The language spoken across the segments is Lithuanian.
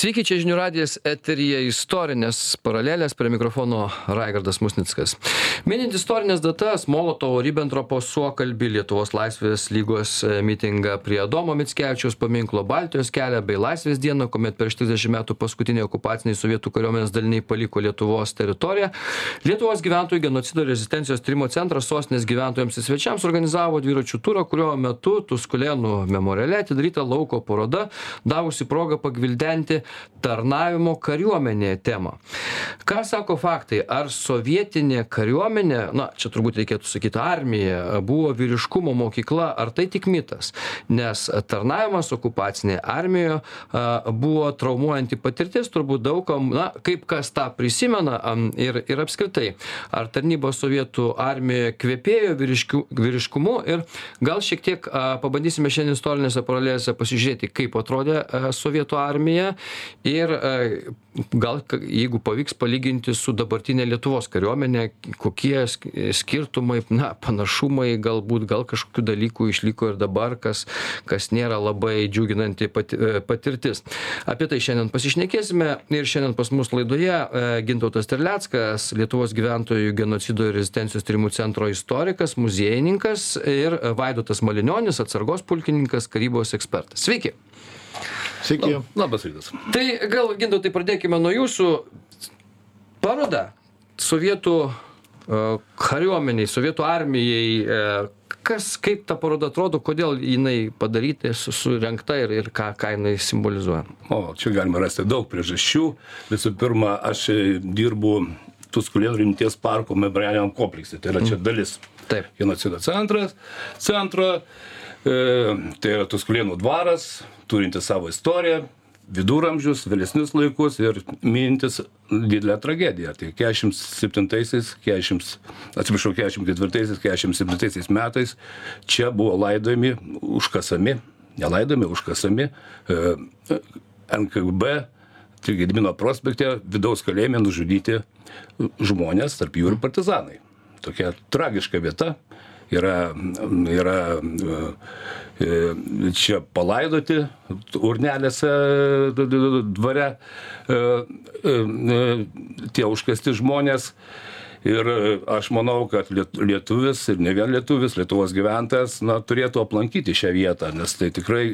Sveiki, čia žinių radijas eterija istorinės paralelės prie mikrofono Raigardas Musnickas. Minint istorinės datas, Molotovo Ribbentropo suokalbį Lietuvos laisvės lygos e, mitingą prie Domo Mitskevičiaus paminklo Baltijos kelią bei Laisvės dieną, kuomet prieš 30 metų paskutiniai okupaciniai sovietų kariuomenės daliniai paliko Lietuvos teritoriją, Lietuvos gyventojų genocido rezistencijos trimo centras sostinės gyventojams ir svečiams organizavo dviračių turą, kurio metu Tuskulėnų memoriale atidaryta lauko paroda, davusi progą pagvildenti tarnavimo kariuomenėje temą. Ką sako faktai? Ar sovietinė kariuomenė, na, čia turbūt reikėtų sakyti armija, buvo vyriškumo mokykla, ar tai tik mitas? Nes tarnavimas okupacinėje armijoje buvo traumuojanti patirtis, turbūt daugam, na, kaip kas tą prisimena ir, ir apskritai, ar tarnyba sovietų armijoje kvepėjo vyriškiu, vyriškumu ir gal šiek tiek pabandysime šiandien istorinėse paralelėse pasižiūrėti, kaip atrodė sovietų armija ir e, gal jeigu pavyks palyginti su dabartine lietuvos kariuomene kokie skirtumai na panašumai galbūt gal kažkokių dalykų išliko ir dabar kas kas nėra labai džiuginanti e, patirtis. Apie tai šiandien pasišnekėsime ir šiandien pas mus laidoje e, gintautas terleckas lietuvos gyventojų genocido ir rezistencijos tyrimų centro istorikas muziejininkas ir vaidotas malinionis atsargos pulkininkas karybos ekspertas. Sveiki Sveiki. Lab, labas rytas. Tai gal, Gintautai, pradėkime nuo jūsų. Paroda sovietų uh, kariuomeniai, sovietų armijai, uh, kas, kaip ta paroda atrodo, kodėl jinai padaryta, surenkta ir, ir ką, ką jinai simbolizuoja? O, čia galima rasti daug priežasčių. Visų pirma, aš dirbu Tuskulėnų rimties parko memorialiniam komplekse. Tai yra čia mm. dalis. Taip. Genocido centras, centro, e, tai yra Tuskulėnų dvaras, turintis savo istoriją, viduramžius, vėlesnius laikus ir mintis didelę tragediją. Tai 47-aisiais, 40, atsiprašau, 44-aisiais, 47 metais čia buvo laidojami, užkasami, nelaidojami, užkasami e, NKB, tai Gedimino prospekte, vidaus kalėjime nužudyti žmonės, tarp jų ir partizanai. Tokia tragiška vieta yra, yra E, čia palaidoti urnelėse dvare e, e, tie užkasti žmonės. Ir aš manau, kad lietuvis ir ne vien lietuvis, Lietuvos gyventojas, na, turėtų aplankyti šią vietą, nes tai tikrai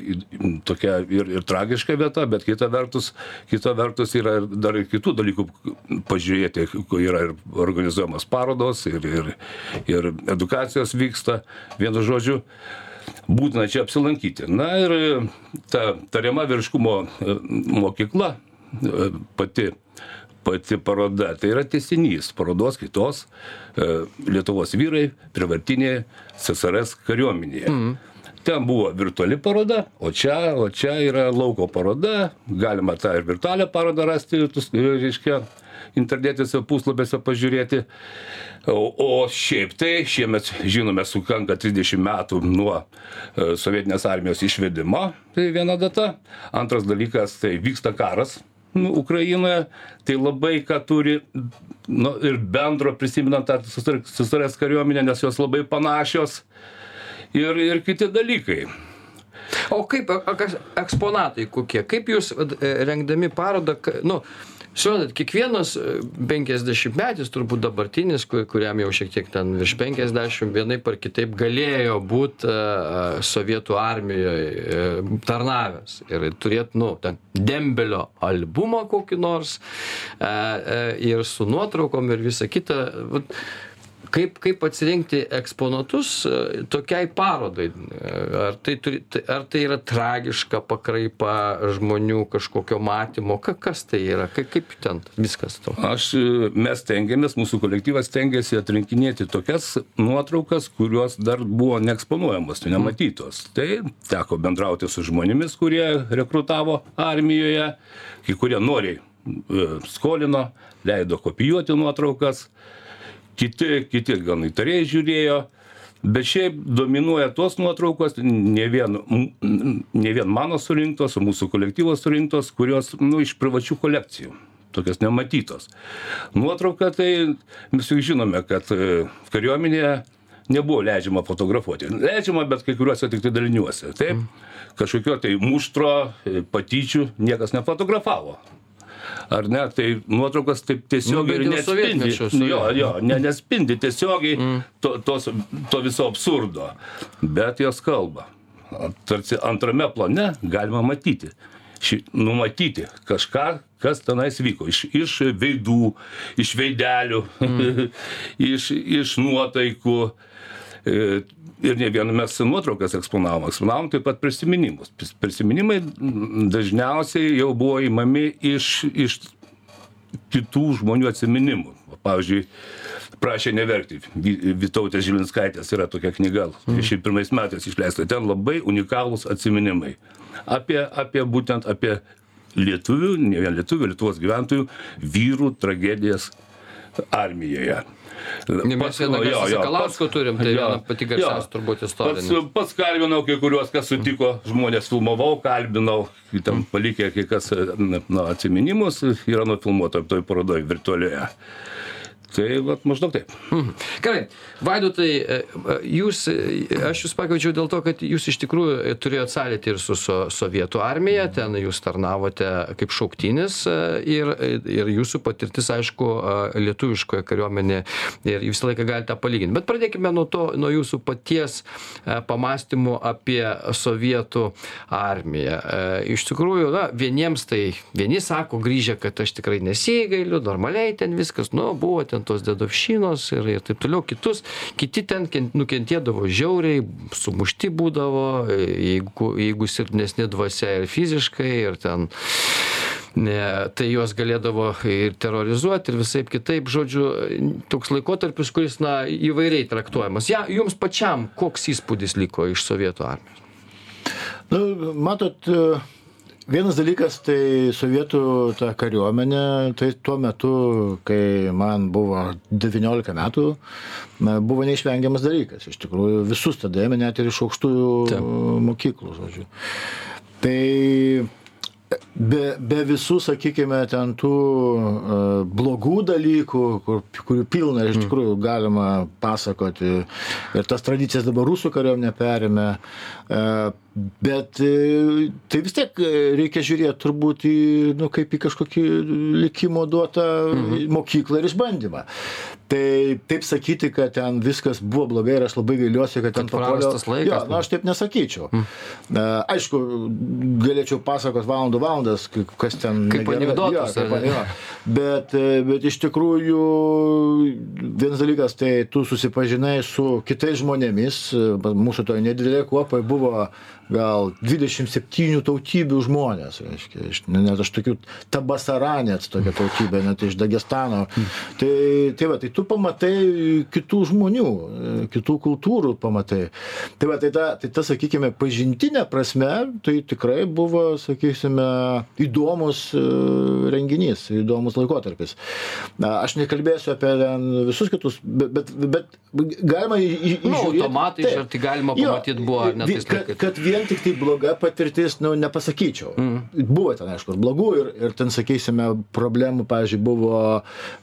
tokia ir, ir tragiška vieta, bet kita vertus, kita vertus yra dar ir kitų dalykų pažiūrėti, yra ir organizuojamas parodos, ir, ir, ir edukacijos vyksta, vienu žodžiu būtina čia apsilankyti. Na ir e, ta tariama vyriškumo e, mokykla e, pati pati paroda. Tai yra tiesinys parodos kitos Lietuvos vyrai privartinėje CSRS kariuomenėje. Mm. Ten buvo virtuali paroda, o čia, o čia yra lauko paroda, galima tą ir virtualią parodą rasti, reiškia, internetiniuose puslapiuose pažiūrėti. O, o šiaip tai šiemet, žinome, sukanka 30 metų nuo e, sovietinės armijos išvedimo, tai viena data. Antras dalykas, tai vyksta karas nu, Ukrainoje, tai labai ką turi nu, ir bendro prisiminant tą susirės kariuomenę, nes jos labai panašios ir, ir kiti dalykai. O kaip eksponatai kokie? Kaip jūs e, rengdami parodą, nu, suprantat kiekvienas e, penkiasdešimtmetis turbūt dabartinis ku kuriam jau šiek tiek ten virš penkiasdešim vienaip ar kitaip galėjo būt a e, sovietų armijoj e, tarnavęs. Ir turėt nu ten dembelio albumą kokį nors ir su nuotraukom ir visa kita. Vat kaip kaip atsirinkti eksponatus e, tokiai parodai? Ar tai turi ar tai yra tragiška pakraipa žmonių kažkokio matymo? Ka kas tai yra? Kai kaip ten viskas to? Aš mes stengiamės mūsų kolektyvas stengiasi atrinkinėti tokias nuotraukas kurios dar buvo neeksponuojamos tai nematytos. Tai teko bendrauti su žmonėmis kurie rekrutavo armijoje kai kurie noriai e, skolino leido kopijuoti nuotraukas kiti kiti gan įtariai žiūrėjo bet šiaip dominuoja tos nuotraukos ne vien ne vien mano surinktos o mūsų kolektyvo surinktos kurios nu iš privačių kolekcijų tokios nematytos nuotrauka tai mes juk žinome kad e, kariuomenėje nebuvo leidžiama fotografuoti. Leidžiama, bet kai kuriuose tik tai daliniuose. Taip, kažkokio tai muštro, e, patyčių niekas nefotografavo. Ar ne, tai nuotraukas taip tiesiog Nu, ir sovietmečiu, su- Jo, jo, ne, nespindi tiesiogiai to, tos, to viso absurdo. Bet jos kalba. Tarsi antrame plane galima matyti, ši, numatyti kažką, kas tenais vyko. Iš, iš veidų, iš veidelių, iš, iš nuotaikų. E, Ir ne vieną mes nuotraukas eksponavom, eksponavom taip pat prisiminimus. Pris- Prisiminimai mm, dažniausiai jau buvo įmami iš, iš kitų žmonių atsiminimų. Pavyzdžiui, prašė neverkti. Vytautės Žilinskaitės yra tokia knyga, 21 metais išleista. Ten labai unikalūs atsiminimai. Apie, apie būtent apie lietuvių, ne vien lietuvių, Lietuvos gyventojų, vyrų tragedijas armijoje. Mes vieną jo, jo, Sakalausko turim, tai jo, viena pati garsiausia turbūt istorija. Pats, pats kalbinau kai kuriuos, kas sutiko, žmonės filmavau, kalbinau, ten palikę kai kas na, atsiminimus, yra nufilmuota toj parodoj virtualioje. Tai vat, maždaug taip. Mhm. Gerai, Vaidotai, e, e, jūs, e, aš jūs pakviečiau dėl to, kad jūs iš tikrųjų e, turėjot sąlytį ir su so, sovietų armija, ten jūs tarnavote kaip šauktinis ir, ir jūsų patirtis, aišku, lietuviškoje kariuomenėje ir visą laiką galite palyginti. Bet pradėkime nuo to, nuo jūsų paties pamastymų apie sovietų armiją. Iš tikrųjų, na, vieniems tai, vieni sako grįžę, kad aš tikrai nesigailiu, normaliai ten viskas, nu, buvo ten tos dedovšinos ir, ir taip toliau, kitus, kiti ten ken- nukentėdavo žiauriai, sumušti būdavo, jeigu, jeigu silpnesni dvasia ir fiziškai, ir ten ne, tai juos galėdavo ir terrorizuoti, ir visai kitaip, žodžiu, toks laikotarpis, kuris, na, įvairiai traktuojamas. Ja, jums pačiam koks įspūdis liko iš sovietų armijos? Nu, matot, e, vienas dalykas tai sovietų ta kariuomenė, tai tuo metu, kai man buvo 19 metų, buvo neišvengiamas dalykas. Iš tikrųjų, visus tada ėmė net ir iš aukštųjų Taip. mokyklų, žodžiu. Tai be, be visų, sakykime, ten tų uh, blogų dalykų, kur, kurių pilna iš tikrųjų galima pasakoti. Ir tas tradicijas dabar rusų kariuomenė perėmė. Uh, bet uh, tai vis tiek e, reikia žiūrėti turbūt į, nu, kaip į kažkokį likimo duotą mhm. mokyklą ir išbandymą. Tai taip sakyti, kad ten viskas buvo blogai ir aš labai gailiuosi, kad ten Kad prarastas laikas, Jo, nu. aš taip nesakyčiau. Mm. Aišku, galėčiau pasakot valandų valandas, kas ten. Kaip jo. Bet, e, bet iš tikrųjų, vienas dalykas, tai tu susipažinai su kitais žmonėmis. e, Mūsų toje nedidelėje kuopoje buvo gal 27 tautybių žmonės. Reiškia, iš, net aš tokių tabasaranėts tokia tautybė, net iš Dagestano. Tai, tai, va, tai tu pamatai kitų žmonių, kitų kultūrų pamatai. Tai, va, tai, ta, tai ta, sakykime, pažintinė prasme, tai tikrai buvo, sakysime, įdomus e, renginys, įdomus laikotarpis. Aš nekalbėsiu apie visus kitus, bet, bet, bet galima į, į, Nu, automatai, Taip. ar tai galima Jo, pamatyt buvo, ar ne vi- tais kad, kad vien tik tai bloga patirtis, nu, nepasakyčiau. Mm. Buvo ten, aišku, ir blogų, ir, ir ten, sakysime, problemų, pavyzdžiui, buvo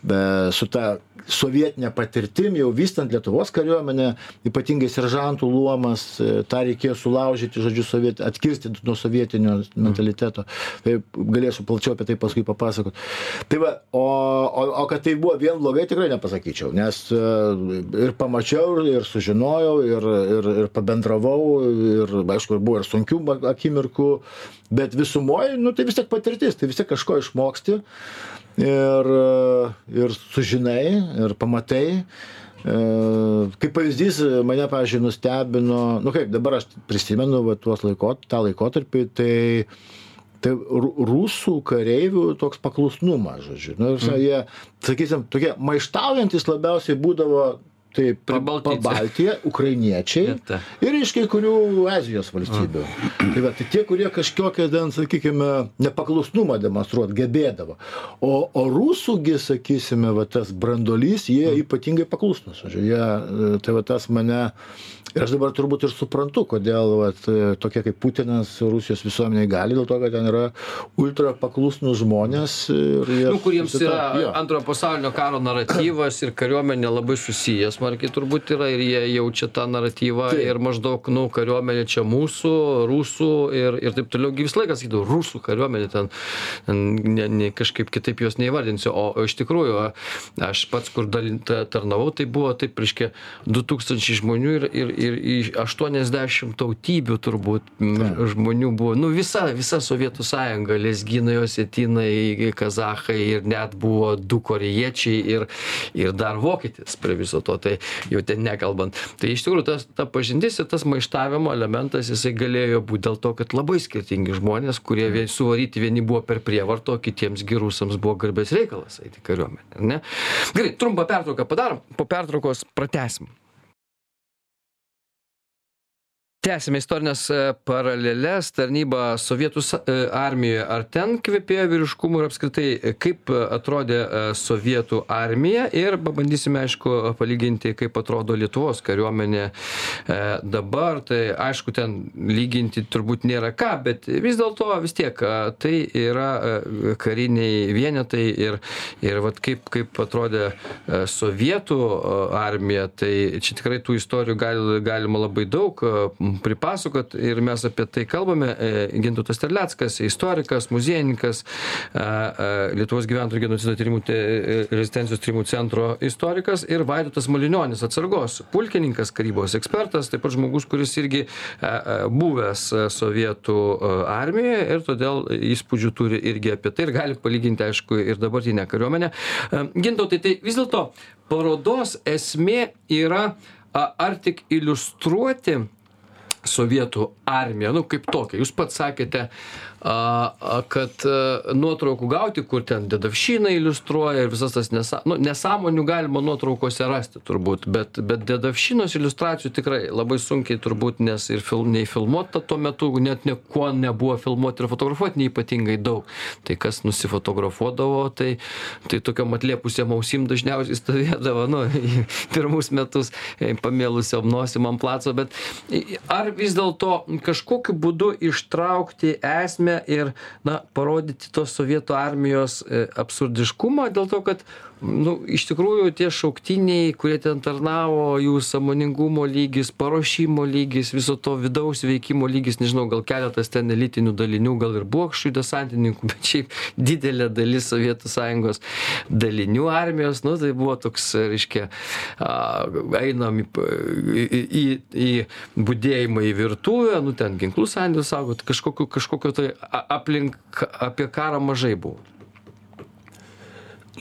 be, su ta sovietinė patirtim, jau vystant Lietuvos kariuomenę, ypatingai seržantų luomas, e, tą reikėjo sulaužyti, žodžiu, soviet, atkirsti nuo sovietinio mentaliteto. Tai galėsiu plačiau apie tai paskui papasakoti. Tai va, o, o, o kad tai buvo vien blogai, tikrai nepasakyčiau, nes e, ir pamačiau, ir, sužinojau, ir, ir, ir pabendravau, ir, aišku, ir buvo ir sunkių akimirkų, bet visumoje, nu, tai vis tiek patirtis, tai vis tiek kažko išmoksti ir, e, ir sužinai, ir pamatai. E, Kaip pavyzdys, mane, pavyzdžiui, nustebino, nu kaip, dabar aš prisimenu va, tuos laikot, tą laikotarpį, tai Tai ru- rusų kareivių toks paklusnumas, žodžiu. Nu, mm. jie, sakysim, tokie maištaujantis labiausiai būdavo tai. Pabaltija, ukrainiečiai Ir ta. ir iš kai kurių Azijos valstybių. Tai, va, tai tie, kurie kažkokią, sakykime, nepaklusnumą demonstruoti gebėdavo. O, o rusųgi, sakysime, va, tas brandolys, jie ypatingai paklusnus. Jie, e, tai va, tas mane. Ir aš dabar turbūt ir suprantu, kodėl vat, tokie kaip Putinas Rusijos visuomeniai gali, dėl to, kad ten yra ultra paklusnus žmonės. Jie Nu, kuriems yra jo. antrojo pasaulinio karo naratyvas ir kariuomenė labai susijęs smarkiai turbūt yra ir jie jaučia tą naratyvą ir maždaug nu kariuomenė čia mūsų rusų ir ir taip toliau. Gi visą laiką sakydavo rusų kariuomenė ten ne ne kažkaip kitaip jos neįvardinsiu. O o iš tikrųjų aš pats kur dalin ta tarnavau tai buvo taip reiškia du tūkstančiai žmonių ir ir ir į aštuoniasdešim tautybių turbūt m, žmonių buvo. Nu visa visa sovietų sąjunga lezginai osetinai kazachai ir net buvo du korėjiečiai ir ir dar vokietis prie viso to. Tai jau ten nekalbant. Tai iš tikrųjų tas ta pažintis ir tas maištavimo elementas jisai galėjo būt dėl to kad labai skirtingi žmonės kurie vie suvaryti vieni buvo per prievartą o kitiems gi rusams buvo garbės reikalas eit į kariuomenę ar ne? Gerai trumpą pertrauką padarom po pertraukos pratęsim tęsiame istorines paraleles tarnyba sovietų sa- e, armijoje ar ten kvepėjo vyriškumu ir apskritai e, kaip atrodė e, sovietų armija? Ir pabandysime aišku palyginti kaip atrodo lietuvos kariuomenė dabar. Tai aišku ten lyginti turbūt nėra ką bet vis dėlto vis tiek tai yra kariniai vienetai ir ir vat kaip kaip atrodė sovietų armija. Tai čia tikrai tų istorijų gali galima labai daug e, pripasakot ir mes apie tai kalbame. E, gintautas terleckas istorikas muziejininkas a, a, lietuvos gyventojų genocido tyrimų te- e, rezistencijos tyrimų centro istorikas ir vaidotas malinionis atsargos pulkininkas karybos ekspertas taip pat žmogus kuris irgi buvęs sovietų armijoje ir todėl įspūdžių turi irgi apie tai ir gali palyginti aišku ir dabartinę kariuomenę. Gintautai tai vis dėlto parodos esmė yra ar tik iliustruoti sovietų armiją. Nu kaip tokią jūs pats sakėte a a kad a, nuotraukų gauti kur ten dedavščiną iliustruoja ir visas tas nesa nu nesąmonių galima nuotraukose rasti turbūt bet bet dedavščinos iliustracijų tikrai labai sunkiai turbūt nes ir fil nei filmuota tuo metu net niekuo nebuvo filmuot ir fotografuot neypatingai daug. Tai kas nusifotografuodavo tai tai tokiom atlėpusiom ausim dažniausiai stovėdavo nu pirmus metus e, pamėlusiom nosim ant placo bet ar vis dėlto kažkokiu būdu ištraukti esmę ir na parodyti tos sovietų armijos e, absurdiškumą dėl to kad nu iš tikrųjų tie šauktiniai kurie ten tarnavo jų sąmoningumo lygis paruošimo lygis viso to vidaus veikimo lygis nežinau gal keletas ten elitinių dalinių gal ir buvo kažkokių desantininkų bet šiaip didelė dalis sovietų sąjungos dalinių armijos nu tai buvo toks reiškia a, einam į, į, į, į budėjimą į virtuvę nu ten ginklų sandėlius saugot kažkokiu kažkokio tai aplink apie karą mažai buvo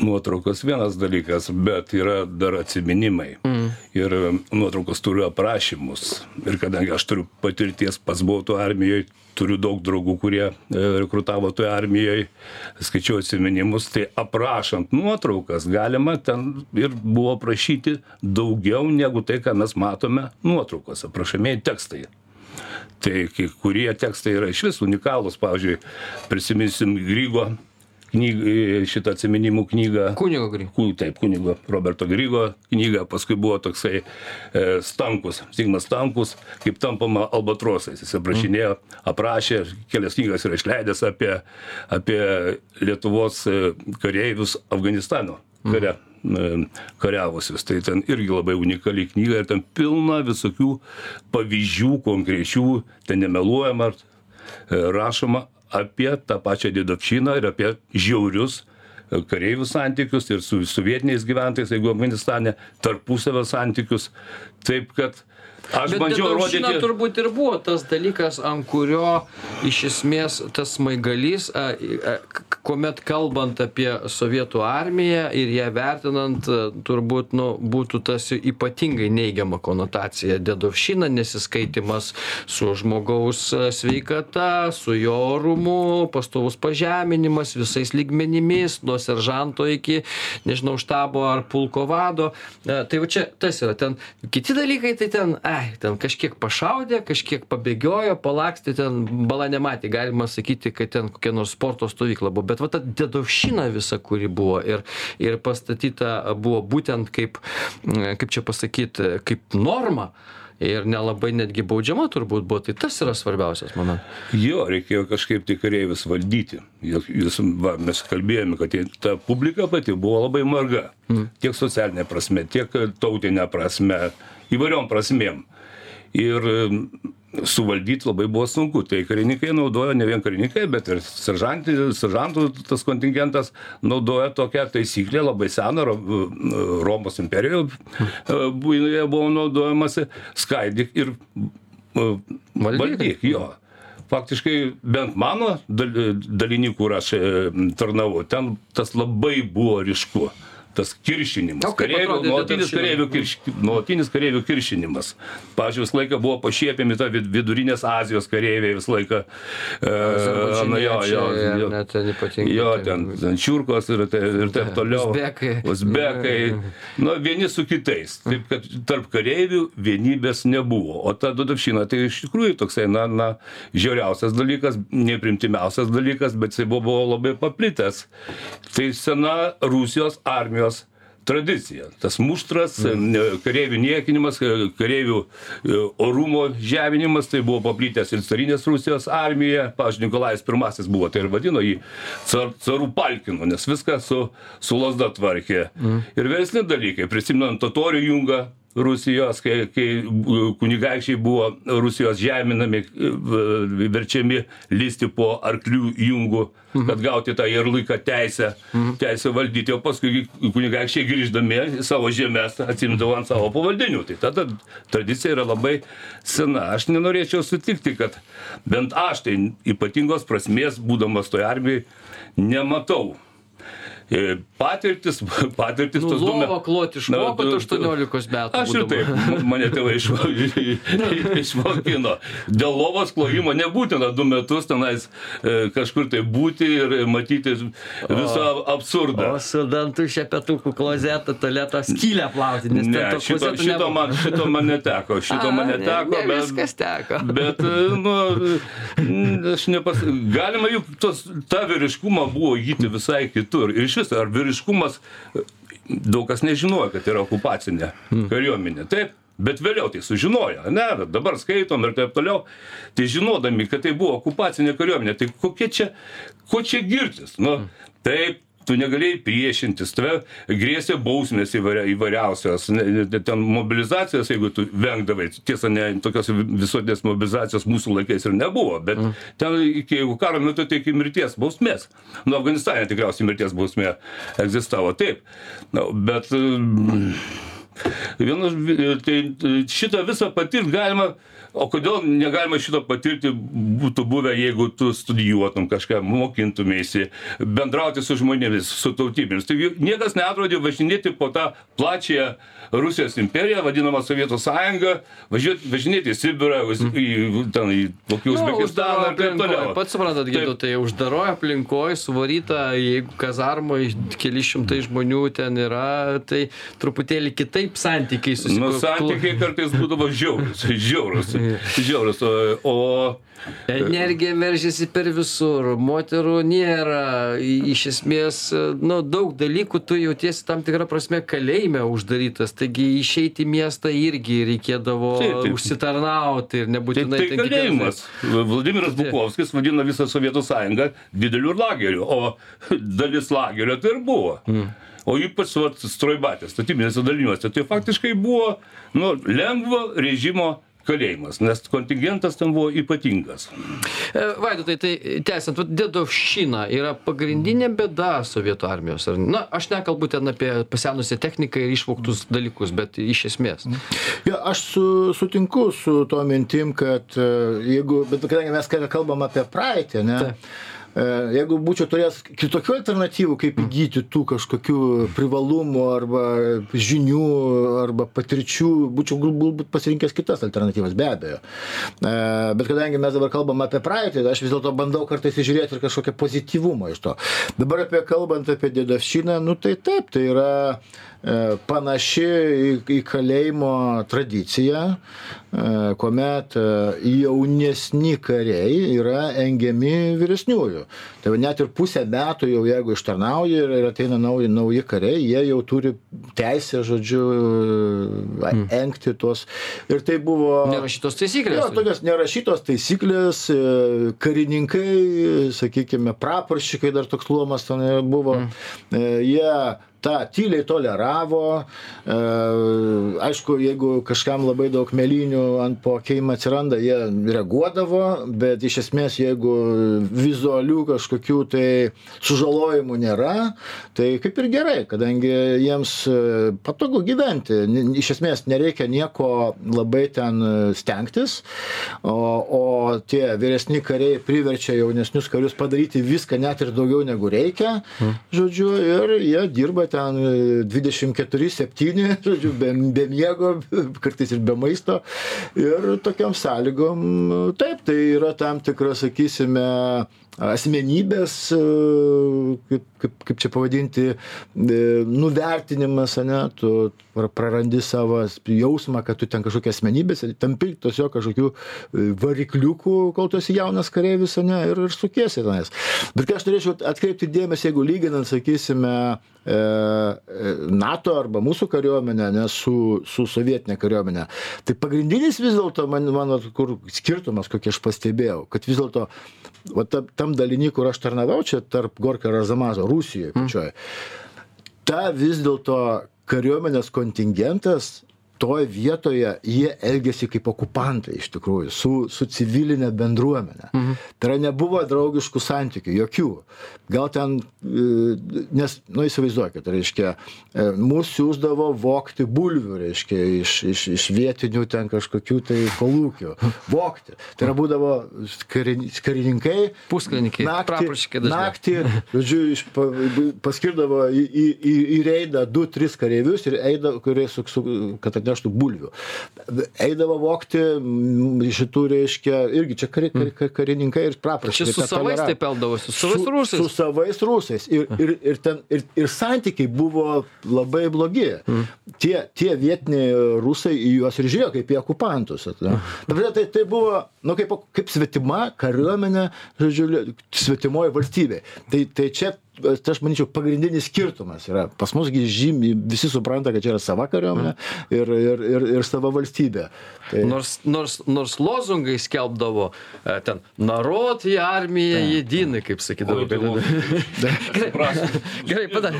nuotraukos vienas dalykas bet yra dar atsiminimai. Ir e, nuotraukos turi aprašymus. Ir kadangi aš turiu patirties pats buvau toj armijoj turiu daug draugų kurie e, rekrutavo toj armijoj skaičiau atsiminimus tai aprašant nuotraukas galima ten ir buvo aprašyti daugiau negu tai ką mes matome nuotraukose aprašomieji tekstai. Tai kai kurie tekstai yra išvis unikalūs. Pavyzdžiui prisiminsim grygo knygą šitą atsiminimų knygą kunigo gry Ku- Taip, kunigo Roberto Grygo knyga, paskui buvo toksai e, Stankus, Sigmas Stankus, kaip tampama albatrosais. Jis aprašinėjo, aprašė, kelias knygas yra išleidęs apie, apie Lietuvos e, kareivius Afganistano kare. e, kariavusius. Tai ten irgi labai unikali knyga ir ten pilna visokių pavyzdžių konkrečių, ten nemeluojama, e, rašoma apie tą pačią didovčiną ir apie žiaurius e, kareivių santykius ir su, su vietiniais gyventojais, jeigu Afganistane, tarpusavio santykius. Taip kad aš Bet bandžiau rodyti. turbūt ir buvo tas dalykas, ant kurio iš esmės tas k- kuomet kalbant apie sovietų armiją ir ją vertinant, turbūt nu, būtų tas ypatingai neigiama konotacija. Dedovšina, nesiskaitimas su žmogaus sveikata, su jo orumu, pastovus pažeminimas visais lygmenimis, nuo seržanto iki, nežinau, štabo ar pulko vado. Tai va čia tas yra. Ten kiti dalykai, tai ten, ai, ten kažkiek pašaudė, kažkiek pabėgiojo, palakstė, ten bala nematė. Galima sakyti, kad ten kokia nors sporto stovykla buvo. Bet va ta dedovšina visa, kuri buvo ir, ir pastatyta buvo būtent kaip, kaip čia pasakyti, kaip norma. Ir nelabai netgi baudžiama turbūt buvo tai tas yra svarbiausias momentas. Jo reikėjo kažkaip tai kareivius valdyti. Jūs va mes kalbėjome kad ta publika pati buvo labai marga. Tiek socialine prasme tiek tautine prasme įvairiom prasmėm. Ir suvaldyt labai buvo sunku. Tai karininkai naudojo ne vien karininkai bet ir seržantai seržantų tas kontingentas naudojo tokią taisyklę labai seną ro romos imperijoj bu joje buvo naudojamasi. Skaidyk ir valdyk. jo. Faktiškai bent mano dal daliny kur aš tarnavau. Ten tas labai buvo ryšku tas kiršinimas kareivių nuolatinis kareivių kirš nuolatinis kareivių kiršinimas. Pavyzdžiui visą laiką buvo pašiepiami ta vid vidurinės azijos kareiviai visą laiką e, na jo jo jo. ten ypatingai jo ten- ten čiurkos ir tai ir taip toliau. Uzbekai. uzbekai. Nu vieni su kitais. Taip kad tarp kareivių vienybės nebuvo. O ta dedovščina tai iš tikrųjų toksai na na žiauriausias dalykas neprimtimiausias dalykas bet jisai buvo buvo labai paplitęs. Tai sena rusijos armijos tradicija. Tas muštras ne kareivių niekinimas ka- kareivių e, orumo žeminimas tai buvo paplitęs ir carinės rusijos armijoje pavyzdžiui nikolajus pirmasis buvo tai ir vadino jį car caru palkinu nes viską su su lazda tvarkė. Ir vėlesni dalykai prisimenant totorių jungą rusijos kai kai kunigaikščiai buvo rusijos žeminami verčiami lįsti po arklių jungu kad gauti tą jerluiką teisę teisę valdyti. O paskui kunigaikščiai grįždami savo žemes atsiimdavo ant savo pavaldinių. Tai ta ta tradicija yra labai sena. Aš nenorėčiau sutikti kad bent aš tai ypatingos prasmės būdamas toj armijoj nematau patirtis patirtis Nu, tos du me- lovą klot išmokot Na, du- 18 metų Aš ir taip, mane tėvai išmo- išmokino. Dėl lovos klojimo nebūtina du metus tenais e, kažkur tai būti ir matyti visą absurdą. O su dantų šepetukų klozetą, tualetą skylę plauti, nes Ne, šito, šito, nebuvo. man, šito man neteko, šito A, man ne, neteko, ne, bet, viskas teko. bet, e, nu, aš nepas... Galima juk tos, tą vyriškumą buvo įgyti visai kitur. Ir iš viso, ar vyriškumas, daug kas nežinojo, kad yra okupacinė kariuomenė. Taip, Bet vėliau tai sužinojo, ne, dabar skaitom ir taip toliau. Tai žinodami, kad tai buvo okupacinė kariuomenė, tai kokie čia, ko čia girtis? Nu, taip, tu negalėjai priešintis, tave grėsė bausmės įvairia, įvairiausios, ten mobilizacijos, jeigu tu vengdavai, tiesa, ne, tokios visuotinės mobilizacijos mūsų laikais ir nebuvo, bet mm. ten iki jeigu karo metu, tai iki mirties bausmės. Nu, Afganistane tikriausiai mirties bausmė egzistavo, taip. Nu, bet mm, Vienas, tai šitą visą patirti galima, o kodėl negalima šito patirti būtų buvę, jeigu tu studijuotum kažką, mokintumėsi, bendrauti su žmonėmis, su tautybėmis. Tai niekas netrodė važinėti po tą plačią Rusijos imperiją, vadinamą Sovietų sąjungą, važiuoti, važinėti į Sibirą, į, ten, į kokį Nu, Uzbekistaną uždaroj ir taip toliau. aplinkoj. Pats suprantat, Gido, tai uždaroje aplinkoje suvaryta, jeigu kazarmoje keli šimtai žmonių ten yra, tai truputėlį kitaip santykiai Nu, susiklosto. santykiai kartais būdavo žiaurus, žiaurus, žiaurus. O, o Energija veržiasi per visur, moterų nėra, iš esmės, nu, daug dalykų tu jautiesi tam tikrą prasme kalėjime uždarytas, taigi išeiti į miestą irgi reikėdavo Taip, taip. užsitarnauti ir Tai, nebūtinai tai kiekvienas- kalėjimas. Vladimiras Bukovskis vadina visą Sovietų sąjungą dideliu lageriu, o dalis lagerio tai ir buvo. Mm. O ypač vat, strojbatės, statybinėse daliniuose, tai faktiškai buvo nu, lengvo režimo kalėjimas, nes kontingentas ten buvo ypatingas. E, Vaidotai, tai tęsiant, vat dedovščina yra pagrindinė bėda sovietų armijos. ar? Na, aš nekalbu ten apie pasenusią techniką ir išvoktus dalykus, bet iš esmės. Jo, aš su, sutinku su to mintim, kad e, jeigu, bet kadangi mes kalbam apie praeitį, ne? Taip. E, Jeigu būčiau turėjęs kitokių alternatyvų, kaip įgyti tų kažkokių privalumų arba žinių arba patirčių, būčiau galbūt pasirinkęs kitas alternatyvas, be abejo. E, Bet kadangi mes dabar kalbam apie praeitį, aš vis dėlto bandau kartais įžiūrėti ir kažkokią pozityvumą iš to. Dabar apie kalbant apie dėdavščiną, nu tai taip, tai yra panaši į, į kalėjimo tradiciją, e, kuomet e, jaunesni kariai yra engiami vyresniųjų. Tai va net ir pusę metų jau jeigu ištarnauji ir ir ateina nauji nauji kariai jie jau turi teisę žodžiu a- engti tuos ir tai buvo Nerašytos taisyklės. Jo, tokios nerašytos taisyklės, e, karininkai, sakykime, praporščikai dar toks luomas ten buvo, mm. jie tą tyliai toleravo. E, aišku, jeigu kažkam labai daug melinių ant po keimą atsiranda, jie reaguodavo, bet iš esmės, jeigu vizualių kažkokių tai sužalojimų nėra, tai kaip ir gerai, kadangi jiems e, patogu gyventi. Iš esmės nereikia nieko labai ten e, stengtis, o, o tie vyresni kariai priverčia jaunesnius karius padaryti viską net ir daugiau negu reikia, žodžiu, ir jie dirba ten e, 24-7, žodžiu, be, be miego, kartais ir be maisto. Ir tokiam sąlygom, taip, tai yra tam tikra, sakysime, asmenybės, e, kaip, kaip, kaip čia pavadinti, e, nuvertinimas, ne, tu pra- prarandi savo jausmą, kad tu ten kažkokia asmenybė, esi, tampi tiesiog kažkokių e, varikliukų, kol tu esi jaunas kareivis, ne, ir, ir sukiesi tenais. Bet ką aš norėčiau atkreipti dėmesį, jeigu lyginant, sakysime, NATO arba mūsų kariuomenę ne, su, su sovietinė kariuomenė, tai pagrindinis vis dėlto, man, mano, kur skirtumas, kokį aš pastebėjau, kad vis dėlto va, ta, tam dalinį, kur aš tarnavau, čia tarp Gorkio ir Razamazo, Rusijoje, pačioje, ta vis dėlto kariuomenės kontingentas toj vietoje jie elgėsi kaip okupantai iš tikrųjų su, su civilinė bendruomenė. Mhm. Tai yra nebuvo draugiškų santykių, jokių. Gal ten, e, nes, nu įsivaizduokit, reiškia, e, mūsų siūsdavo vokti bulvių, reiškia, iš, iš, iš vietinių ten kažkokių tai kolūkių. Vokti. Tai yra būdavo karin- karininkai. Praporščikai dažnai. Naktį, žodžiu, iš, pa, paskirdavo į, į, į, į reidą du, tris kareivius ir eidavo, kurie, su, su, kad atneštų bulvių. Eidavo vokti šitų, reiškia, irgi čia kari, kari, kari, karininkai ir praprašė. Čia su savais taip eldavosi, su savais rusais. Su savais rusais. Ir, ir, ir, ten, ir, ir santykiai buvo labai blogi. Mm. Tie, tie vietiniai rusai į juos ir žiūrėjo kaip į okupantus. Mm. Tai, tai buvo, nu, kaip, kaip svetima kariuomenė, žodžiu, svetimoji valstybė. Tai, tai čia tai aš manyčiau pagrindinis skirtumas yra pas mus gi žymiai visi supranta kad čia yra sava kariuomenė ir ir ir ir sava valstybė tai Nors, nors, nors lozungai skelbdavo e, ten narod į armiją jedinai, kaip sakydavo. Oi, Gerai, Gerai pada,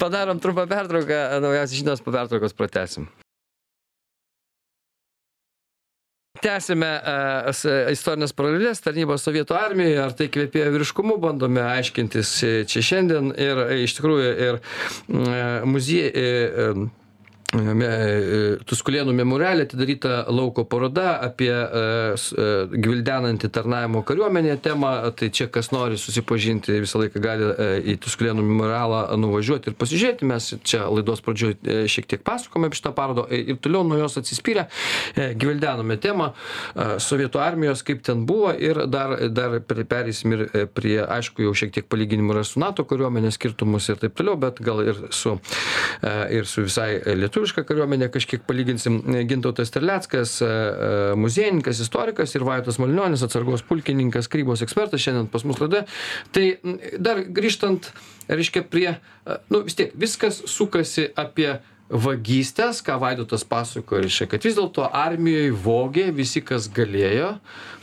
padarom trumpą pertrauką, naujausias žinios po pertraukos pratesim. Tęsime uh, istorinės paralelės tarnybos Sovietų armijoje, ar tai kvėpėjo vyriškumu, bandome aiškintis e, čia šiandien ir e, iš tikrųjų ir muziejai. Tuskulėnų memorialė atidaryta lauko paroda apie e, e, gvildenantį tarnavimo kariuomenėje temą. Tai čia kas nori susipažinti visą laiką gali e, į Tuskulėnų memorialą nuvažiuoti ir pasižiūrėti. Mes čia laidos pradžioje šiek tiek pasakome apie šitą parodą e, ir toliau nuo jos atsispyrę e, gvildenome temą e, Sovietų armijos, kaip ten buvo ir dar, dar per- pereisim ir e, prie, aišku, jau šiek tiek palyginimų yra su NATO kariuomenės skirtumus ir taip toliau, bet gal ir su, e, ir su visai lietuviška kariuomenė kažkiek palyginsim. Gintautas Terleckas, e, e, muziejininkas, istorikas ir Vaitas Malinionis, atsargos pulkininkas, krybos ekspertas šiandien pas mus laidoje. Tai dar grįžtant, reiškia, prie, e, nu vis tiek, viskas sukasi apie vagystės, ką Vaidotas pasakojo, reiškia, kad vis dėlto armijoje vogė visi, kas galėjo,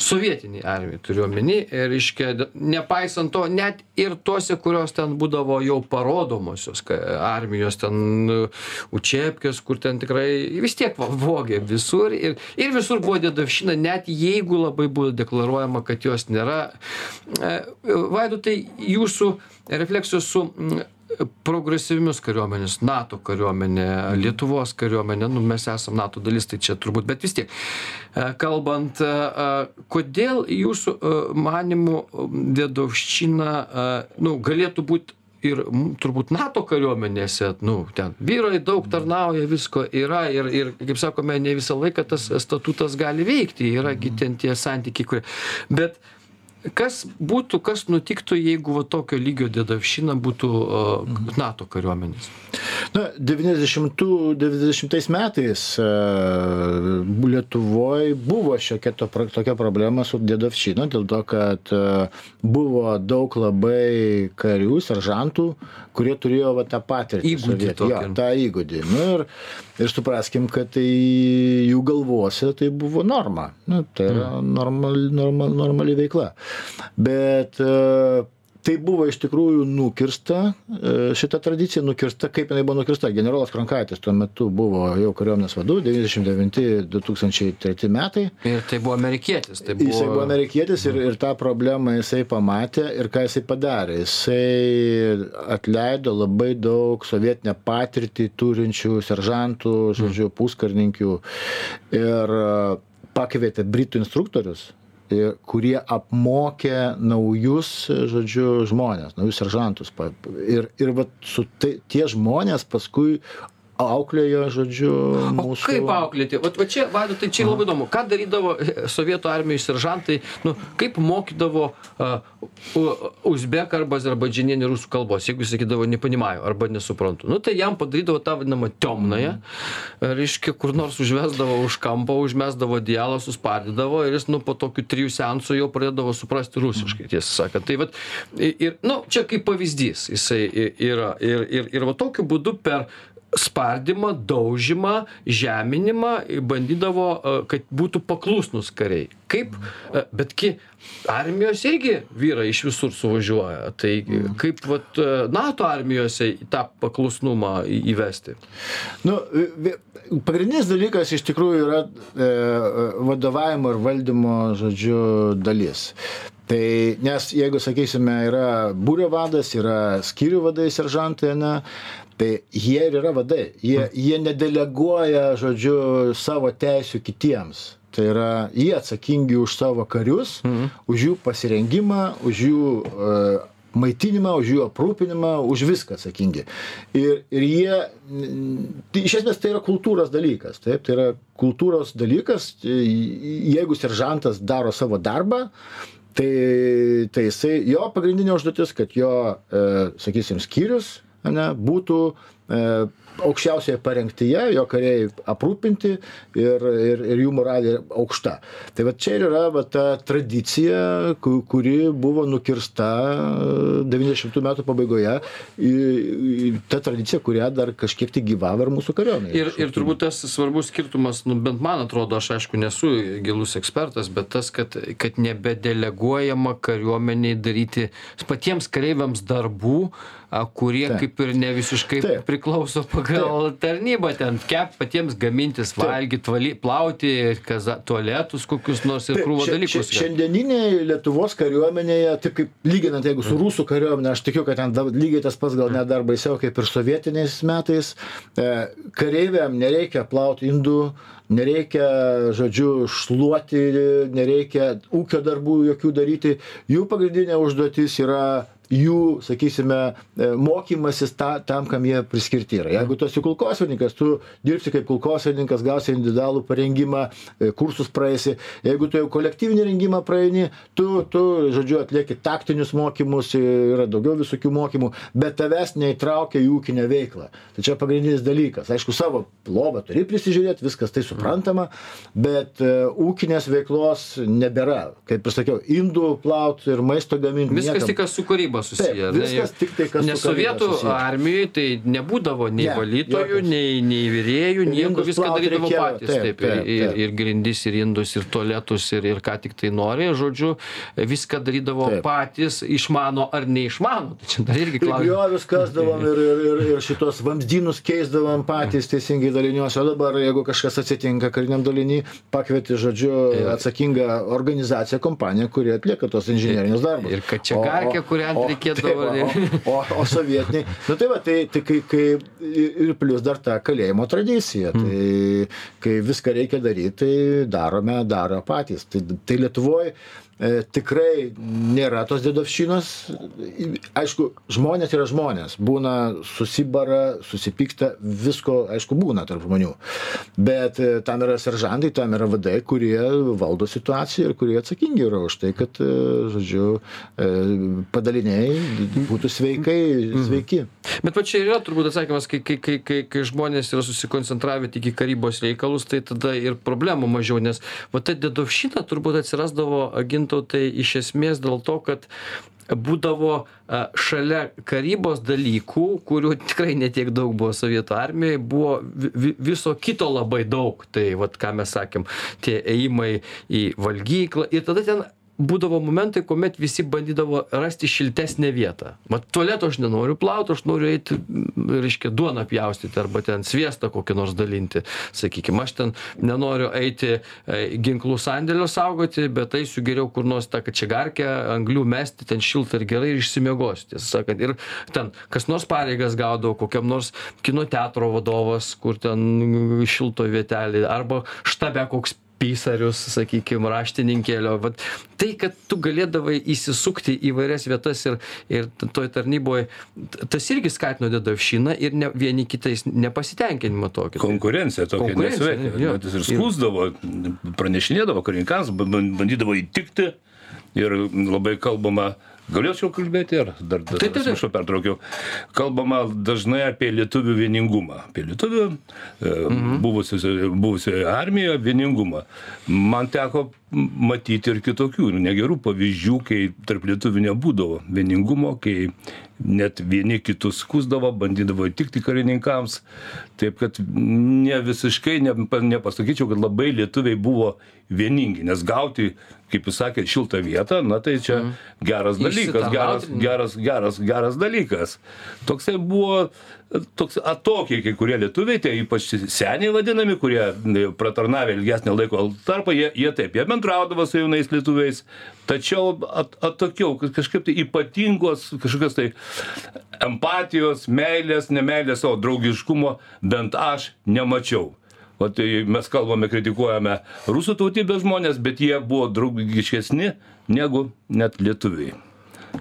sovietiniai armijai turiu omeny, ir, reiškia, nepaisant to, net ir tuose, kurios ten būdavo jau parodomosios armijos, ten Učepkės, kur ten tikrai vis tiek vogė visur ir, ir visur buvo dėdavšina, net jeigu labai buvo deklaruojama, kad jos nėra. E, Vaidu, tai jūsų refleksijos su progresyvimis kariuomenės, NATO kariuomenė, Lietuvos kariuomenė, nu, mes esame NATO dalis, tai čia turbūt, bet vis tiek, e, kalbant, e, e, kodėl jūsų manimų dėdovščina, e, nu, galėtų būti ir turbūt NATO kariuomenėse, nu, ten vyrai daug tarnauja, visko yra ir, ir, kaip sakome, ne visą laiką tas statutas gali veikti, yra ten tie santykiai, kurie. Bet kas būtų kas nutiktų jeigu va tokio lygio dedavščina būtų uh, nato kariuomenės Na, 90 90 metais e, Lietuvoje buvo šiokia to, tokia problema su dėdavščina, dėl to, kad e, buvo daug labai karių, seržantų, kurie turėjo va, tą patirtį. Įgūdį jo, tą įgūdį. Nu, ir, ir supraskim, kad tai jų galvose tai buvo norma. Nu, tai yra normal, normal, normali veikla. Bet e, tai buvo iš tikrųjų nukirsta, e, šita tradicija nukirsta, kaip jinai buvo nukirsta. Generolas Kronkaitis tuo metu buvo jau kariuomenės vadu, 99-2003 metai. ir tai buvo amerikietis tai buvo Jisai buvo amerikietis ir, ir tą problemą jisai pamatė ir ką jisai padarė. Jisai atleido labai daug sovietinę patirtį turinčių seržantų, žodžiu, puskarninkių ir e, pakvietė britų instruktorius ir kurie apmokė naujus, žodžiu, žmonės, naujus seržantus. Ir, ir vat su tai, tie žmonės paskui auklėjo, žodžiu, O mūsų... kaip auklėti? Va čia, Vaidu, tai čia labai įdomu. Ką darydavo e, sovietų armijos seržantai, nu, kaip mokydavo uh, uzbeką arba azerbaidžianinį rusų kalbos, jeigu jis sakydavo nepanimaju arba nesuprantu. Nu, tai jam padarydavo tą vadinamą temnąją, reiškia, kur nors užvesdavo už kampo, užmesdavo dialą, suspardydavo ir jis, nu, po tokių trijų seansų jau pradėdavo suprasti rusiškai, tiesą sakant. Tai, vat, ir, nu, čia kaip pavyzdys jisai yra. Ir, ir, ir va tokiu būdu per spardymą, daužymą, žeminimą bandydavo, e, kad būtų paklusnus kariai. Kaip, e, betgi armijos irgi vyrai iš visur suvažiuoja. Tai kaip vat, e, NATO armijose tą paklusnumą įvesti? Nu, pagrindinis dalykas iš tikrųjų yra e, vadovavimo ir valdymo, žodžiu, dalis. Tai, nes jeigu, sakysime, yra būrio vadas, yra skyrių vadai, seržantai, ne, tai jie ir yra vadai. Jie, jie nedeleguoja, žodžiu, savo teisių kitiems. Tai yra, jie atsakingi už savo karius, mhm. už jų pasirengimą, už jų e, maitinimą, už jų aprūpinimą, už viską atsakingi. Ir, ir jie, tai iš esmės tai yra kultūros dalykas, taip, tai yra kultūros dalykas, tai jeigu seržantas daro savo darbą, tai, tai jisai, jo pagrindinė užduotis, kad jo, e, sakysim, skyrius ane, būtų e, aukščiausioje parengtyje, jo kariai aprūpinti ir, ir, ir jų moralė aukšta. Tai va čia ir yra va, ta tradicija, ku- kuri buvo nukirsta 90 metų pabaigoje, ta tradicija, kurią dar kažkiek tai gyvavo ir mūsų kariuomenė. Ir, ir turbūt tas svarbus skirtumas, nu, bent man atrodo, aš aišku nesu gilus ekspertas, bet tas, kad, kad nebedeleguojama kariuomeniai daryti patiems kareiviams darbų, kurie Taip. kaip ir ne visiškai Taip. priklauso pagal tarnybą, ten kep patiems gamintis, valgyti, valy, plauti kaza, tualetus kokius nors ir krūvą šia- dalykus. šia- Šiandieniniai Lietuvos kariuomenėje, taip kaip lyginant, jeigu su rusų kariuomenė, aš tikiu, kad ten da- lygiai tas pats gal net dar baisiau kaip ir sovietiniais metais, e, kareiviam nereikia plauti indų, nereikia, žodžiu, šluoti, nereikia ūkio darbų jokių daryti. Jų pagrindinė užduotis yra jų, sakysime, e, mokymasis ta, tam, kam jie priskirti yra. Jeigu tu esi kulkosvininkas, tu dirbsi kaip kulkosvininkas, gausi individualų parengimą, e, kursus praeisi. Jeigu tu jau kolektyvinį rengimą praeini, tu, tu, žodžiu, atlieki taktinius mokymus, e, yra daugiau visokių mokymų, bet tavęs neįtraukia į ūkinę veiklą. Tai čia pagrindinis dalykas. Aišku, savo lovą turi prisižiūrėti, viskas tai suprantama, bet ūkinės veiklos nebėra. Kaip ir sakiau, indų plauti ir maisto gaminti. Viskas tik kas su kūryba susiję. Taip, ar ne? viskas tik tai, kas Nes sovietų armijoje tai nebūdavo nei Ne, valytojų, jokios. nei, nei vyrėjų, nieko viską darydavo reikėjo, patys. taip, Taip, taip, ir, taip. ir grindis, ir indus, ir tualetus, ir, ir ką tik tai nori, žodžiu, viską darydavo Taip. patys, išmano ar neišmano. Tai čia dar irgi Ir klausimas. griovius kasdavom ir, ir, ir, ir šitos vamzdynus keisdavom patys teisingai daliniuose. O dabar, jeigu kažkas atsitinka kariniam daliniui, pakvieti, žodžiu, atsakingą organizaciją, kompaniją, kuri atlieka tos inžinierinius darbus. Ir kačiagarkę, kurią o- reikėdavo. taip, O, o, o sovietiniai. Na tai va, tai, tai kai, kai ir plus dar ta kalėjimo tradicija. Tai kai viską reikia daryti, tai darome, daro patys. Tai, tai Lietuvoje tikrai nėra tos dedovščinos. Aišku, žmonės yra žmonės. Būna susibara, susipyksta, visko, aišku, būna tarp žmonių. Bet e, tam yra seržantai, tam yra vadai, kurie valdo situaciją ir kurie atsakingi yra už tai, kad, e, žodžiu, e, padaliniai būtų sveikai, sveiki. Bet va čia ir yra turbūt atsakymas, kai, kai, kai, kai, kai žmonės yra susikoncentravę tik į karybos reikalus, tai tada ir problemų mažiau, nes va ta dedovšina turbūt atsirasdavo gintautai iš esmės dėl to, kad būdavo šalia karybos dalykų, kurių tikrai netiek daug buvo sovietų armijoje, buvo vi, vi- viso kito labai daug. Tai vat ką mes sakėm, tie ėjimai į valgyklą ir tada ten būdavo momentai, kuomet visi bandydavo rasti šiltesnę vietą. Mat, tualeto aš nenoriu plauti, aš noriu eiti, m, reiškia, duoną pjaustyti arba ten sviestą kokį nors dalinti. Sakykime, aš ten nenoriu eiti e, ginklų sandėlio saugoti, bet eisiu geriau kur nors tą kačiagarkę, anglių mesti, ten šilta ir gerai ir išsimiegosiu. Tiesą sakant, ir ten kas nors pareigas gaudavo, kokiam nors kino teatro vadovas, kur ten šilto vietelį, arba štabe koks pisarius, sakykime, raštininkėlio. Vat, tai, kad tu galėdavai įsisukti į vairias vietas ir, ir toj tarnyboje, t- tas irgi skatino dedavšiną ir ne, vieni kitais nepasitenkinimą tokį. Konkurencija tokia. Net ir skūsdavo, pranešinėdavo karininkams, ba- ba- bandydavo įtikti ir labai kalbama. Galėčiau kalbėti ar dar, dar Taip, taip, atsiprašau, pertraukiau. Kalbama dažnai apie lietuvių vieningumą. Apie lietuvių e, Mhm. buvusioje, buvusioje armijoje vieningumą. Man teko matyti ir kitokių nu, negerų pavyzdžių, kai tarp lietuvių nebūdavo vieningumo, kai net vieni kitus skusdavo, bandydavo įtikti karininkams. Taip kad ne visiškai ne, nepasakyčiau, kad labai lietuviai buvo vieningi, nes gauti, kaip jūs sakėte, šiltą vietą, na tai čia mm. geras dalykas, geras, geras, geras, geras dalykas. Toksai buvo toks atokiai kai kurie lietuviai, tie ypač seniai vadinami, kurie e, pratarnavę ilgesnį laiko tarpą, jie, jie taip, jie bendraudavo su jaunais lietuviais, tačiau at, atokiau, kažkaip tai ypatingos, kažkokios tai empatijos, meilės, nemailės savo draugiškumo bent aš nemačiau. O tai mes kalbame, kritikuojame rusų tautybės žmonės, bet jie buvo draugiškesni negu net lietuviai.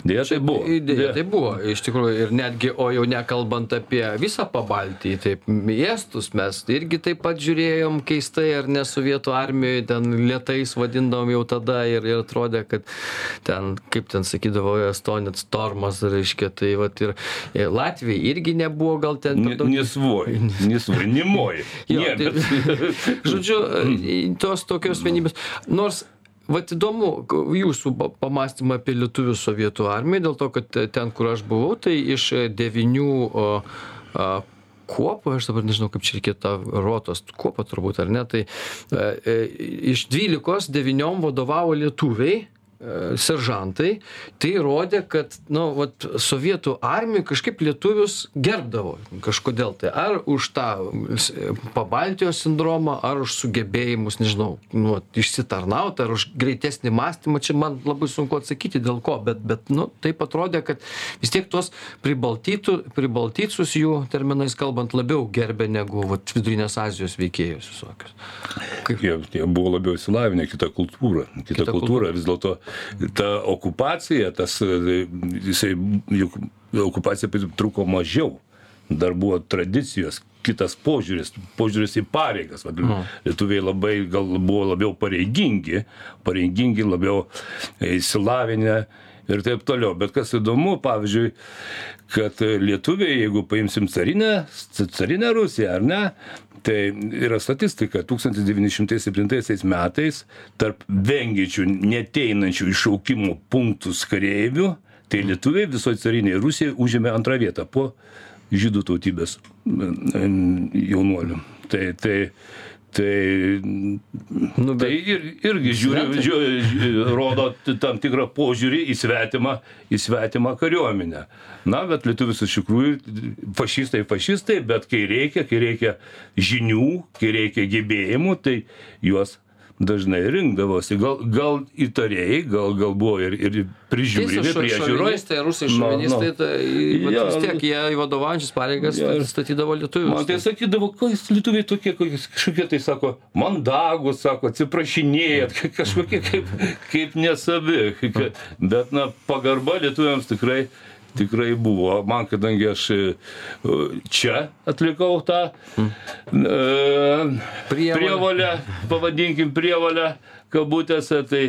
Dėja, tai buvo. Idėja, tai buvo, iš tikrųjų, ir netgi, o jau nekalbant apie visą pabaltį, taip, miestus mes irgi taip pat žiūrėjom keistai, ar ne sovietų armijoje, ten lietais vadindavom jau tada ir, ir atrodė, kad ten, kaip ten sakydavo, Estonit Stormas, reiškia, tai va ir, ir Latvijai irgi nebuvo gal ten daug. Nesvoj, nesvoj, nimoj. Jo, tai, žodžiu, tos tokios vienybės. Nors, vat įdomu, jūsų pa- pamastymą apie lietuvių sovietų armiją, dėl to, kad ten, kur aš buvau, tai iš e, devinių o, a, kuopų, aš dabar nežinau, kaip čia reikėtų tą rotos kuopą turbūt, ar ne, tai e, e, iš dvylikos devyniom vadovavo lietuviai seržantai, tai rodė, kad, nu, vat, sovietų armija kažkaip lietuvius gerbdavo kažkodėl tai. Ar už tą pabaltijos sindromą, ar už sugebėjimus, nežinau, nu, išsitarnauti, ar už greitesnį mąstymą, čia man labai sunku atsakyti dėl ko, bet, bet nu, taip atrodė, kad vis tiek tuos pribaltytų, pribaltytus jų terminais kalbant labiau gerbė negu vat, vidurinės Azijos veikėjus visokius. Kaip, jie, jie buvo labiau įsilavinę, kita kultūra. Kita, Kita kita kultūra, vis dėlto ta okupacija, tas, e, jisai, juk okupacija truko mažiau. Dar buvo tradicijos, kitas požiūris, požiūris į pareigas. Vat, lietuviai labai gal buvo labiau pareigingi, pareigingi, labiau įsilavinę ir taip toliau. Bet kas įdomu, pavyzdžiui, kad lietuviai, jeigu paimsim carinę, carinę Rusiją, ar ne, tai yra statistika, 1907 metais tarp vengiančių neteinančių iššaukimo punktus kareivių, tai lietuviai visoje carinėje Rusijoje užėmė antrą vietą po žydų tautybės mm, jaunuolių. Tai, tai, tai, nu, tai bet, ir, irgi žiūri, žiūri, rodo tam tikrą požiūrį į svetimą, į svetimą kariuomenę. Na, bet lietuvis iš tikrųjų fašistai, fašistai, bet kai reikia, kai reikia žinių, kai reikia gebėjimų, tai juos dažnai rinkdavosi. Gal, gal įtarėjai, gal, gal buvo ir, ir prižiūrimi priežiūroje. šovinistai, rusai šovinistai, tai vat Jo, vis tiek jie į vadovaujančias pareigas statydavo lietuvius. Man tai sakydavo, ko jūs lietuviai tokie, kokie- kažkokie tai sako, mandagus, sako, atsiprašinėjat, ka- kažkokie kaip, kaip nesavi. ka- Bet, na, pagarba lietuviams tikrai, tikrai buvo. Man, kadangi aš e, čia atlikau tą e, prievolę, pavadinkim prievolę, kabutėse, tai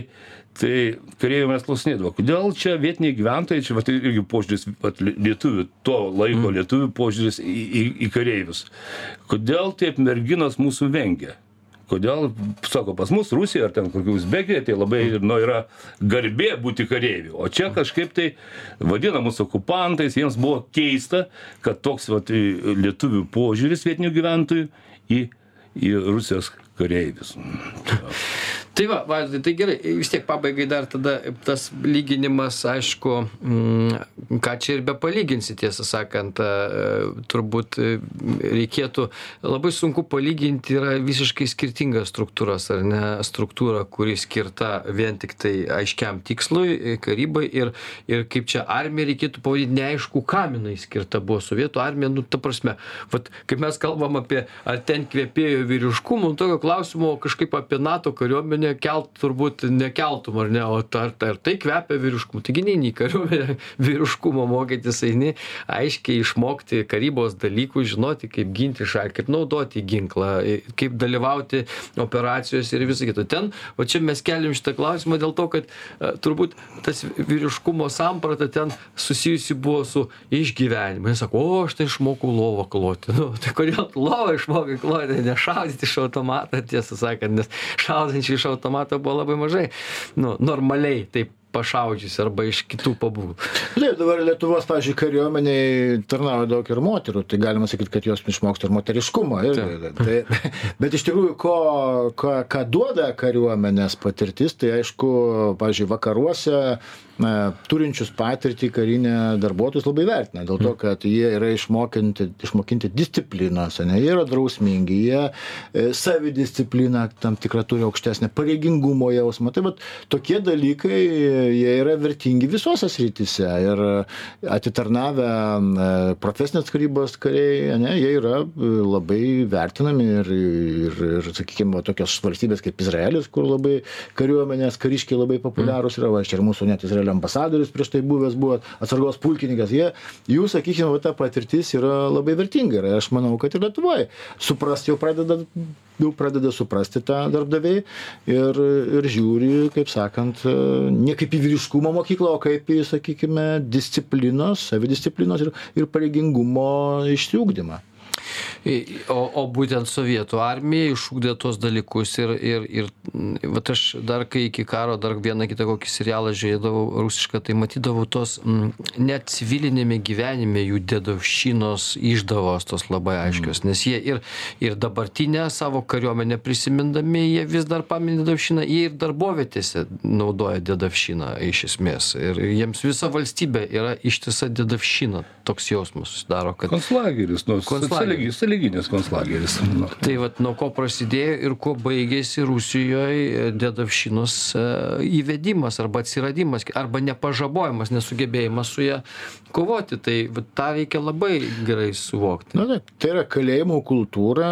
Tai kareiviai mes klausinėdavo, kodėl čia vietiniai gyventojai, čia vat, irgi požiūris vat, lietuvių, to laiko lietuvių požiūris į, į, į kareivius. Kodėl taip merginos mūsų vengia? Kodėl, sako, pas mus Rusija ar ten kokių Uzbekijoje, tai labai nu, yra garbė būti kareiviu. O čia kažkaip tai vadina mūsų okupantais, jiems buvo keista, kad toks vat, lietuvių požiūris vietinių gyventojų į, į Rusijos kareivius. Tai va, Vaidai, tai gerai, vis tiek pabaigai dar tada tas lyginimas, aišku, mm, ką čia ir be palyginsi, tiesą sakant, e, turbūt e, reikėtų, labai sunku palyginti, yra visiškai skirtingas struktūras, ar ne, struktūra, kuri skirta vien tik tai aiškiam tikslui, e, karybai ir, ir kaip čia armija reikėtų pavadinti, neaišku, kam jinai skirta buvo sovietų armija, nu, ta prasme, vat, kaip mes kalbam apie, ar ten kvepėjo vyriškumu, nu, tokio klausimo kažkaip apie NATO kariuomenę kelt turbūt nekeltum, ar ne, o ar, ar tai kvepia vyriškumu. Taigi neini į kariuomenę vyriškumo mokytis, eini aiškiai išmokti karybos dalykų, žinoti, kaip ginti šalį, kaip naudoti ginklą, kaip dalyvauti operacijose ir visą kitą. Ten, o čia mes keliam šitą klausimą dėl to, kad e, turbūt tas vyriškumo samprata ten susijusi buvo su išgyvenimu. Jis sako, o aš tai išmokau lovą kloti. Nu, tai kodėl lovą išmokai kloti, nešaudyti iš automato, tiesą sakant, nes šaudančių iš automato buvo labai mažai. Nu, normaliai taip pašaudžius arba iš kitų pabūgų. Taip, dabar Lietuvos, pavyzdžiui, kariuomeniai tarnauja daug ir moterų, tai galima sakyti, kad jos išmoksta ir moteriškumą. Ir, tai, bet iš tikrųjų, ko, ko, ką duoda kariuomenės patirtis, tai aišku, pavyzdžiui, vakaruose na, turinčius patirtį karinę darbuotojus labai vertina, dėl to, kad jie yra išmokinti, išmokinti disciplinos, ne, jie yra drausmingi, jie e, savidiscipliną tam tikrą turi aukštesnę, pareigingumo jausmą. Tai vat, tokie dalykai, jie yra vertingi visose srityse ir atitarnavę e, profesinės karybos kariai, ne, jie yra e, labai vertinami ir, ir, ir sakykime, tokios valstybės kaip Izraelis, kur labai kariuomenės kariškiai labai populiarūs yra, va, čia ir mūsų net Izraelio ambasadorius prieš tai buvęs buvo, atsargos pulkininkas, jie, jų, sakykime, va, ta patirtis yra labai vertinga ir aš manau, kad ir Lietuvoje suprasti jau pradeda jau pradeda suprasti tą darbdaviai ir, ir žiūri, kaip sakant, ne kaip į vyriškumo mokyklą, o kaip į, sakykime, disciplinos, savidisciplinos ir, ir pareigingumo išsiugdymą. O, o būtent sovietų armija išūkdė tos dalykus ir, ir, ir vat aš dar kai iki karo dar vieną kitą kokį serialą žiūrėdavau rusišką, tai matydavau tos m, net civilinėme gyvenime jų dėdavšinos išdavos tos labai aiškios, nes jie ir, ir dabartinę savo kariuomenę prisimindami, jie vis dar paminė dėdavšiną, jie ir darbovietėse naudoja dėdavšiną iš esmės. Ir jiems visa valstybė yra ištisa dėdavšina, toks jausmas susidaro, kad... Konslageris, nu, Konclageris. Sąlyginis konslageris. Nu. Tai vat nuo ko prasidėjo ir kuo baigėsi Rusijoje Dedavšinos e, įvedimas arba atsiradimas, arba nepažabojimas, nesugebėjimas su ją kovoti. Tai vat tą reikia labai gerai suvokti. Na taip, tai yra kalėjimų kultūra,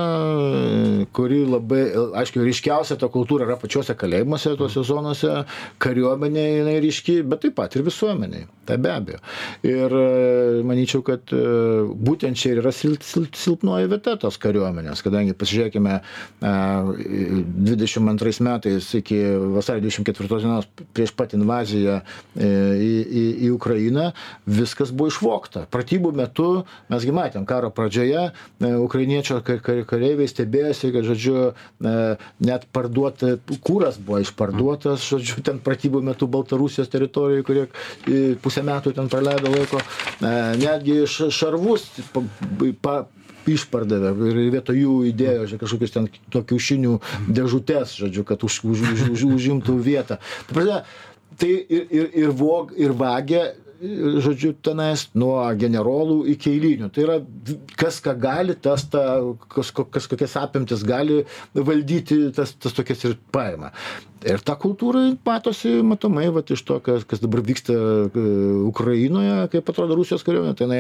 kuri labai, aišku, ryškiausia ta kultūra yra pačiuose kalėjimuose, tuose zonose, kariuomenė jinai ryški, bet taip pat ir visuomeniai. Tai be abejo. Ir e, manyčiau, kad e, būtent čia ir yra sil, sil, silpnoji vieta tos kariuomenės, kadangi pasižiūrėkime, e, 22 metais iki vasario 24 dienos prieš pat invaziją į, į, į Ukrainą viskas buvo išvokta. Pratybų metu mesgi matėm karo pradžioje, e, ukrainiečio kar, kar, kareiviai stebėjosi, kad, žodžiu, e, net parduota, kūras buvo išparduotas, žodžiu, ten pratybų metu Baltarusijos teritorijoje, kurie e, pusę metų ten praleido laiko, netgi šarvus pa, pa, išpardavė ir vietoj jų įdėjo žinai, kažkokius ten kiaušinių dėžutes, žodžiu, kad už, už, už, už, užimtų vietą. Ta prasme, Tai ir, ir, ir, vog, ir vagė žodžiu, tenais nuo generolų iki eilinių. Tai yra, kas ką gali, tas ta, kas, kas kokias apimtis gali valdyti, tas, tas tokias ir paima. Ir ta kultūra matosi matomai, va, iš to, kas, kas dabar vyksta e, Ukrainoje, kaip atrodo Rusijos kariuomenė, tai jinai,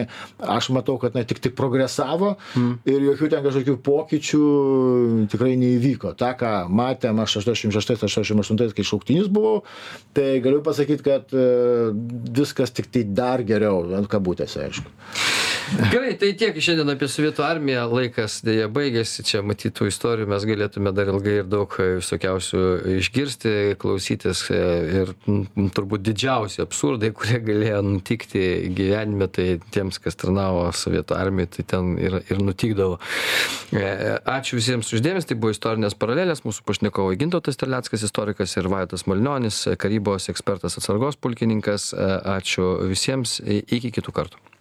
aš matau, kad jinai tik tik progresavo mm. ir jokių ten kažkokių pokyčių tikrai neįvyko. Ta, ką matėm aš 86-88, kai šauktinis buvau, tai galiu pasakyti, kad e, viskas tik tai dar geriau, kabutėse, aišku. Gerai, tai tiek šiandien apie Sovietų armiją. Laikas dėja baigėsi. Čia matytų istorijų mes galėtume dar ilgai ir daug visokiausių išgirsti, klausytis. Ir turbūt didžiausi absurdai, kurie galėjo nutikti gyvenime, tai tiems, kas tarnavo Sovietų armijai, tai ten ir, ir nutikdavo. E, ačiū visiems uždėmesi. Tai buvo istorinės paralelės. Mūsų pašnekovai Gintotas Terleckas, istorikas ir Vaitas Malnionis, karybos ekspertas atsargos pulkininkas. E, ačiū visiems. Iki kitų kartų.